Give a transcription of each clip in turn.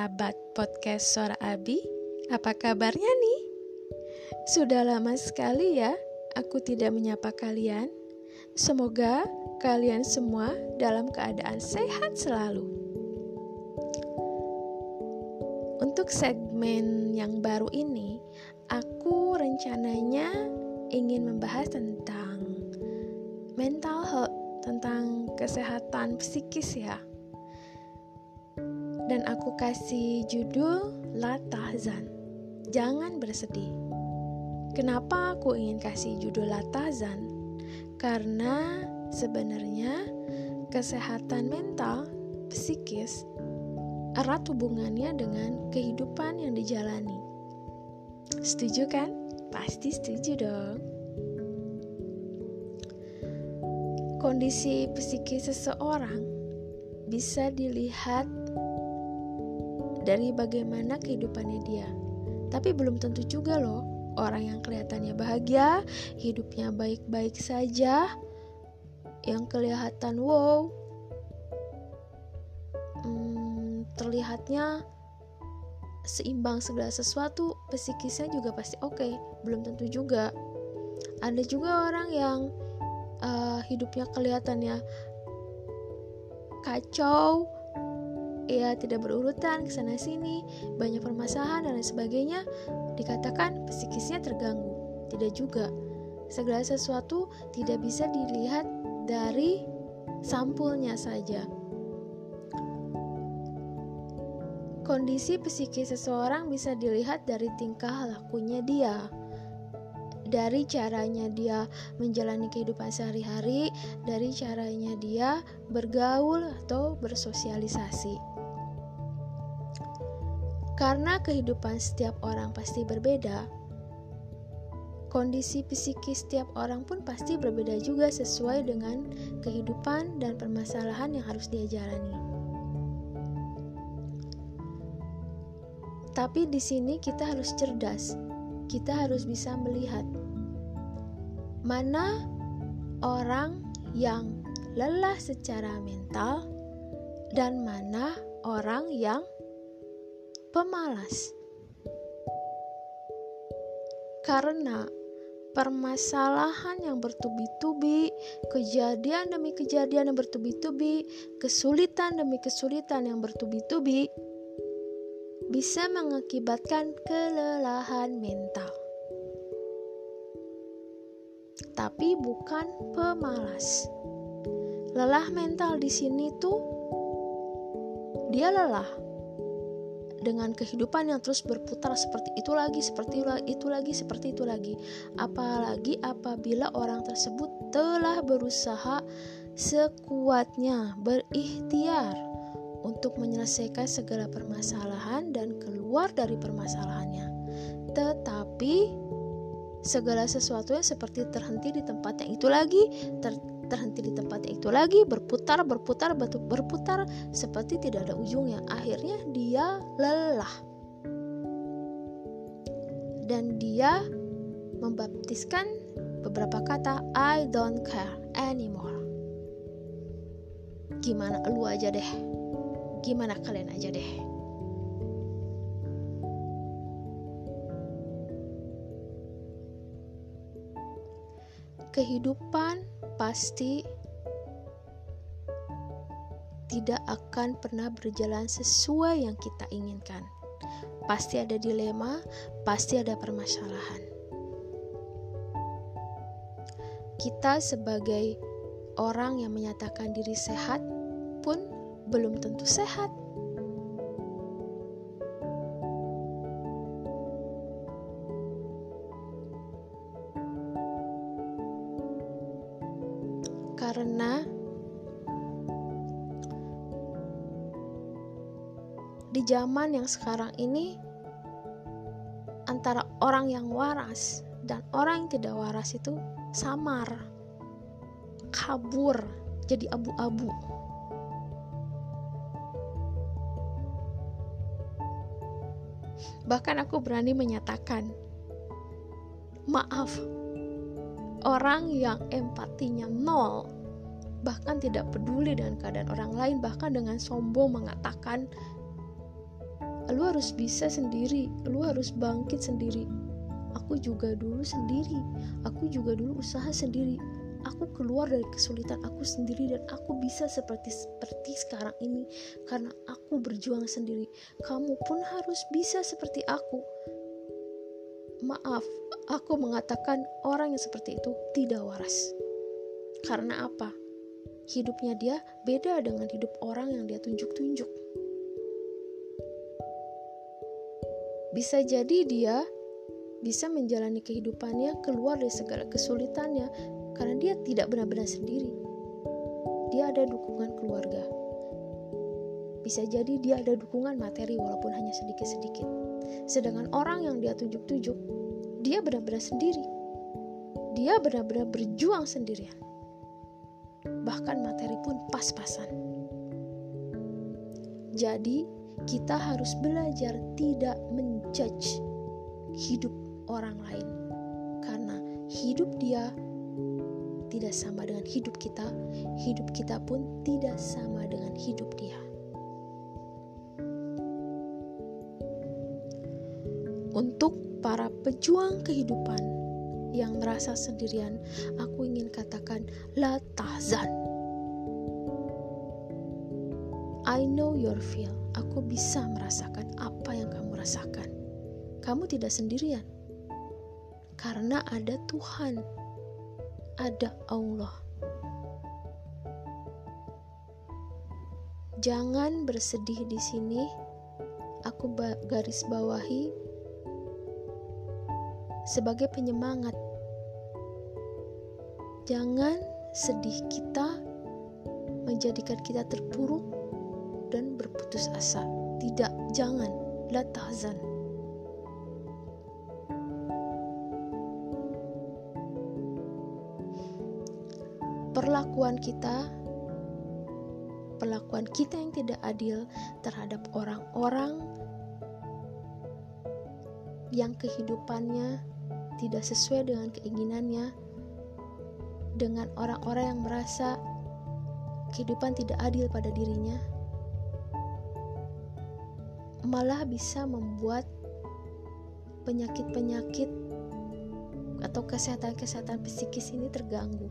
sahabat podcast Suara Abi. Apa kabarnya nih? Sudah lama sekali ya aku tidak menyapa kalian. Semoga kalian semua dalam keadaan sehat selalu. Untuk segmen yang baru ini, aku rencananya ingin membahas tentang mental health, tentang kesehatan psikis ya dan aku kasih judul La Tahzan. Jangan bersedih. Kenapa aku ingin kasih judul La Tahzan? Karena sebenarnya kesehatan mental, psikis erat hubungannya dengan kehidupan yang dijalani. Setuju kan? Pasti setuju dong. Kondisi psikis seseorang bisa dilihat dari bagaimana kehidupannya dia. Tapi belum tentu juga loh orang yang kelihatannya bahagia, hidupnya baik-baik saja, yang kelihatan wow, hmm, terlihatnya seimbang segala sesuatu, psikisnya juga pasti oke. Okay. Belum tentu juga. Ada juga orang yang uh, hidupnya kelihatannya kacau, ia tidak berurutan ke sana sini, banyak permasalahan dan lain sebagainya, dikatakan psikisnya terganggu. Tidak juga. Segala sesuatu tidak bisa dilihat dari sampulnya saja. Kondisi psikis seseorang bisa dilihat dari tingkah lakunya dia, dari caranya dia menjalani kehidupan sehari-hari, dari caranya dia bergaul atau bersosialisasi. Karena kehidupan setiap orang pasti berbeda, kondisi psikis setiap orang pun pasti berbeda juga sesuai dengan kehidupan dan permasalahan yang harus dia jalani. Tapi di sini kita harus cerdas. Kita harus bisa melihat mana orang yang lelah secara mental dan mana orang yang pemalas. Karena permasalahan yang bertubi-tubi, kejadian demi kejadian yang bertubi-tubi, kesulitan demi kesulitan yang bertubi-tubi, bisa mengakibatkan kelelahan mental. Tapi bukan pemalas. Lelah mental di sini tuh dia lelah dengan kehidupan yang terus berputar seperti itu lagi, seperti itu lagi, seperti itu lagi. Apalagi apabila orang tersebut telah berusaha sekuatnya, berikhtiar untuk menyelesaikan segala permasalahan dan keluar dari permasalahannya. Tetapi segala sesuatunya seperti terhenti di tempat yang itu lagi, ter terhenti di tempat itu lagi berputar berputar berputar seperti tidak ada ujungnya akhirnya dia lelah. Dan dia membaptiskan beberapa kata I don't care anymore. Gimana lu aja deh. Gimana kalian aja deh. Kehidupan pasti tidak akan pernah berjalan sesuai yang kita inginkan. Pasti ada dilema, pasti ada permasalahan. Kita sebagai orang yang menyatakan diri sehat pun belum tentu sehat. Di zaman yang sekarang ini antara orang yang waras dan orang yang tidak waras itu samar kabur jadi abu-abu. Bahkan aku berani menyatakan maaf Orang yang empatinya nol, bahkan tidak peduli dengan keadaan orang lain, bahkan dengan sombong mengatakan lu harus bisa sendiri. Lu harus bangkit sendiri. Aku juga dulu sendiri. Aku juga dulu usaha sendiri. Aku keluar dari kesulitan aku sendiri dan aku bisa seperti seperti sekarang ini karena aku berjuang sendiri. Kamu pun harus bisa seperti aku. Maaf aku mengatakan orang yang seperti itu tidak waras. Karena apa? Hidupnya dia beda dengan hidup orang yang dia tunjuk-tunjuk bisa jadi dia bisa menjalani kehidupannya keluar dari segala kesulitannya karena dia tidak benar-benar sendiri. Dia ada dukungan keluarga. Bisa jadi dia ada dukungan materi walaupun hanya sedikit-sedikit. Sedangkan orang yang dia tunjuk-tunjuk, dia benar-benar sendiri. Dia benar-benar berjuang sendirian. Bahkan materi pun pas-pasan. Jadi, kita harus belajar tidak menjudge hidup orang lain karena hidup dia tidak sama dengan hidup kita, hidup kita pun tidak sama dengan hidup dia. Untuk para pejuang kehidupan yang merasa sendirian, aku ingin katakan la I know your feel. Aku bisa merasakan apa yang kamu rasakan. Kamu tidak sendirian karena ada Tuhan, ada Allah. Jangan bersedih di sini. Aku garis bawahi sebagai penyemangat. Jangan sedih kita menjadikan kita terpuruk dan berputus asa. Tidak, jangan. La tahzan. perlakuan kita perlakuan kita yang tidak adil terhadap orang-orang yang kehidupannya tidak sesuai dengan keinginannya dengan orang-orang yang merasa kehidupan tidak adil pada dirinya malah bisa membuat penyakit-penyakit atau kesehatan-kesehatan psikis ini terganggu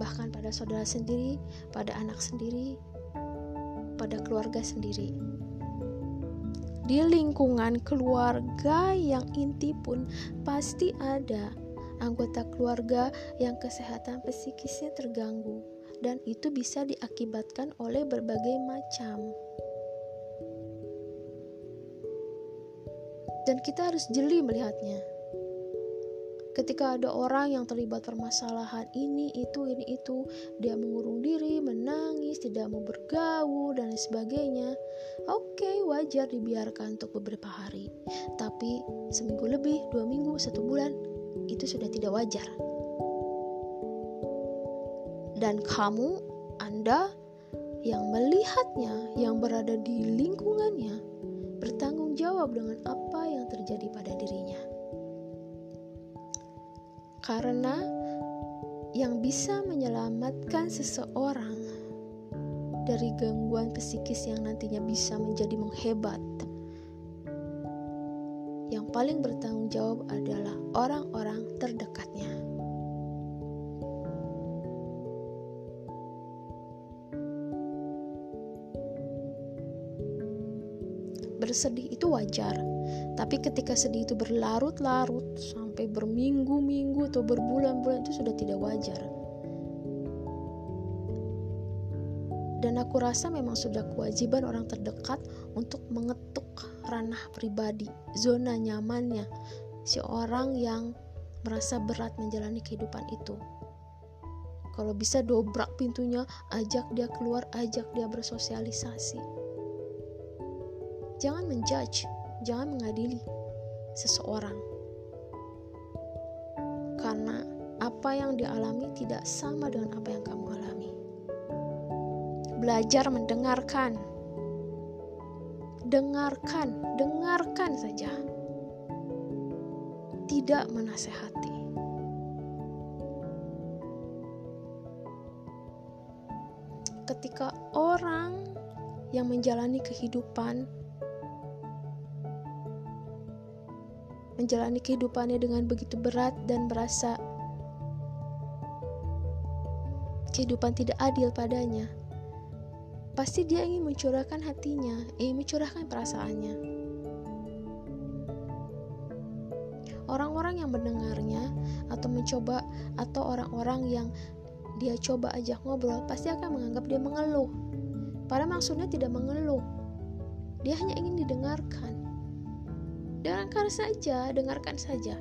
bahkan pada saudara sendiri, pada anak sendiri, pada keluarga sendiri. Di lingkungan keluarga yang inti pun pasti ada anggota keluarga yang kesehatan psikisnya terganggu dan itu bisa diakibatkan oleh berbagai macam. Dan kita harus jeli melihatnya. Ketika ada orang yang terlibat permasalahan ini itu ini itu dia mengurung diri menangis tidak mau bergaul dan sebagainya oke okay, wajar dibiarkan untuk beberapa hari. Tapi seminggu lebih dua minggu satu bulan itu sudah tidak wajar. Dan kamu anda yang melihatnya yang berada di lingkungannya bertanggung jawab dengan apa terjadi pada dirinya karena yang bisa menyelamatkan seseorang dari gangguan psikis yang nantinya bisa menjadi menghebat. Yang paling bertanggung jawab adalah orang-orang terdekatnya. Bersedih itu wajar, tapi ketika sedih itu berlarut-larut sampai berminggu-minggu atau berbulan-bulan itu sudah tidak wajar. Dan aku rasa memang sudah kewajiban orang terdekat untuk mengetuk ranah pribadi, zona nyamannya si orang yang merasa berat menjalani kehidupan itu. Kalau bisa dobrak pintunya, ajak dia keluar, ajak dia bersosialisasi. Jangan menjudge, jangan mengadili seseorang karena apa yang dialami tidak sama dengan apa yang kamu alami. Belajar mendengarkan, dengarkan, dengarkan saja, tidak menasehati. Ketika orang yang menjalani kehidupan, menjalani kehidupannya dengan begitu berat dan merasa kehidupan tidak adil padanya, pasti dia ingin mencurahkan hatinya, ingin mencurahkan perasaannya. Orang-orang yang mendengarnya atau mencoba atau orang-orang yang dia coba ajak ngobrol pasti akan menganggap dia mengeluh. Pada maksudnya tidak mengeluh. Dia hanya ingin didengarkan. Dengarkan saja, dengarkan saja.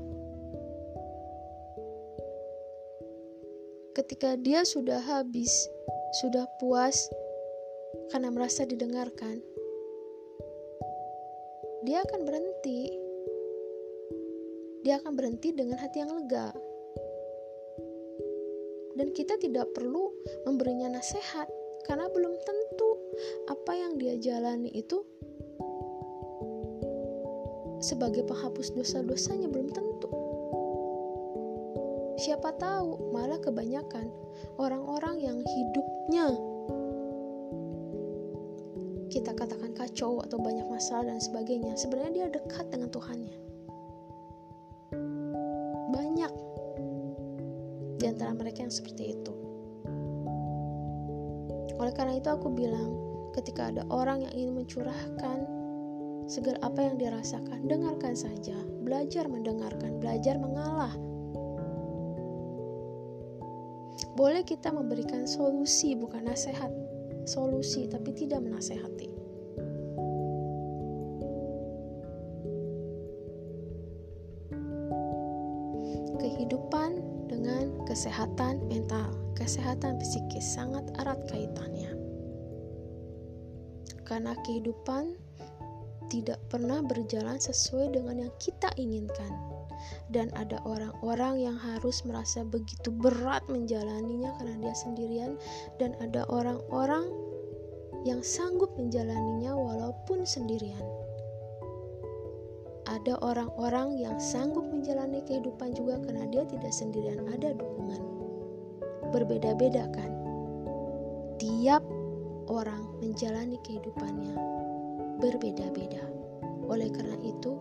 Ketika dia sudah habis, sudah puas karena merasa didengarkan, dia akan berhenti. Dia akan berhenti dengan hati yang lega. Dan kita tidak perlu memberinya nasihat karena belum tentu apa yang dia jalani itu sebagai penghapus dosa-dosanya belum tentu. Siapa tahu, malah kebanyakan orang-orang yang hidupnya kita katakan kacau atau banyak masalah dan sebagainya, sebenarnya dia dekat dengan Tuhannya. Banyak di antara mereka yang seperti itu. Oleh karena itu aku bilang, ketika ada orang yang ingin mencurahkan segala apa yang dirasakan, dengarkan saja, belajar mendengarkan, belajar mengalah. Boleh kita memberikan solusi, bukan nasihat, solusi, tapi tidak menasehati. Kehidupan dengan kesehatan mental, kesehatan psikis sangat erat kaitannya. Karena kehidupan tidak pernah berjalan sesuai dengan yang kita inginkan, dan ada orang-orang yang harus merasa begitu berat menjalaninya karena dia sendirian, dan ada orang-orang yang sanggup menjalaninya walaupun sendirian. Ada orang-orang yang sanggup menjalani kehidupan juga karena dia tidak sendirian, ada dukungan. Berbeda-beda, kan? Tiap orang menjalani kehidupannya berbeda-beda. Oleh karena itu,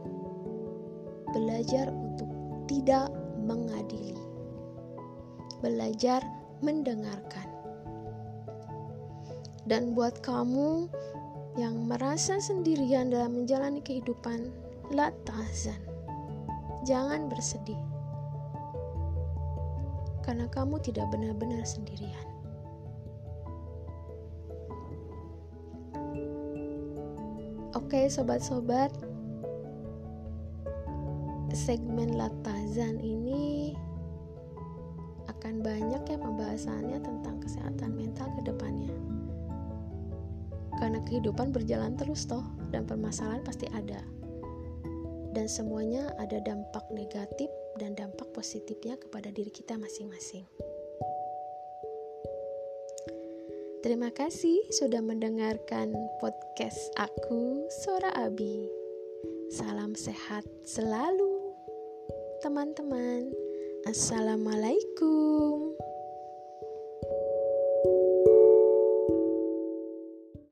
belajar untuk tidak mengadili, belajar mendengarkan, dan buat kamu yang merasa sendirian dalam menjalani kehidupan, la tahzan. Jangan bersedih. Karena kamu tidak benar-benar sendirian. Oke sobat-sobat Segmen Latazan ini Akan banyak ya pembahasannya tentang kesehatan mental ke depannya. Karena kehidupan berjalan terus toh Dan permasalahan pasti ada. Dan semuanya ada dampak negatif dan dampak positifnya kepada diri kita masing-masing Terima kasih sudah mendengarkan podcast aku, Sora Abi. Salam sehat selalu, teman-teman. Assalamualaikum.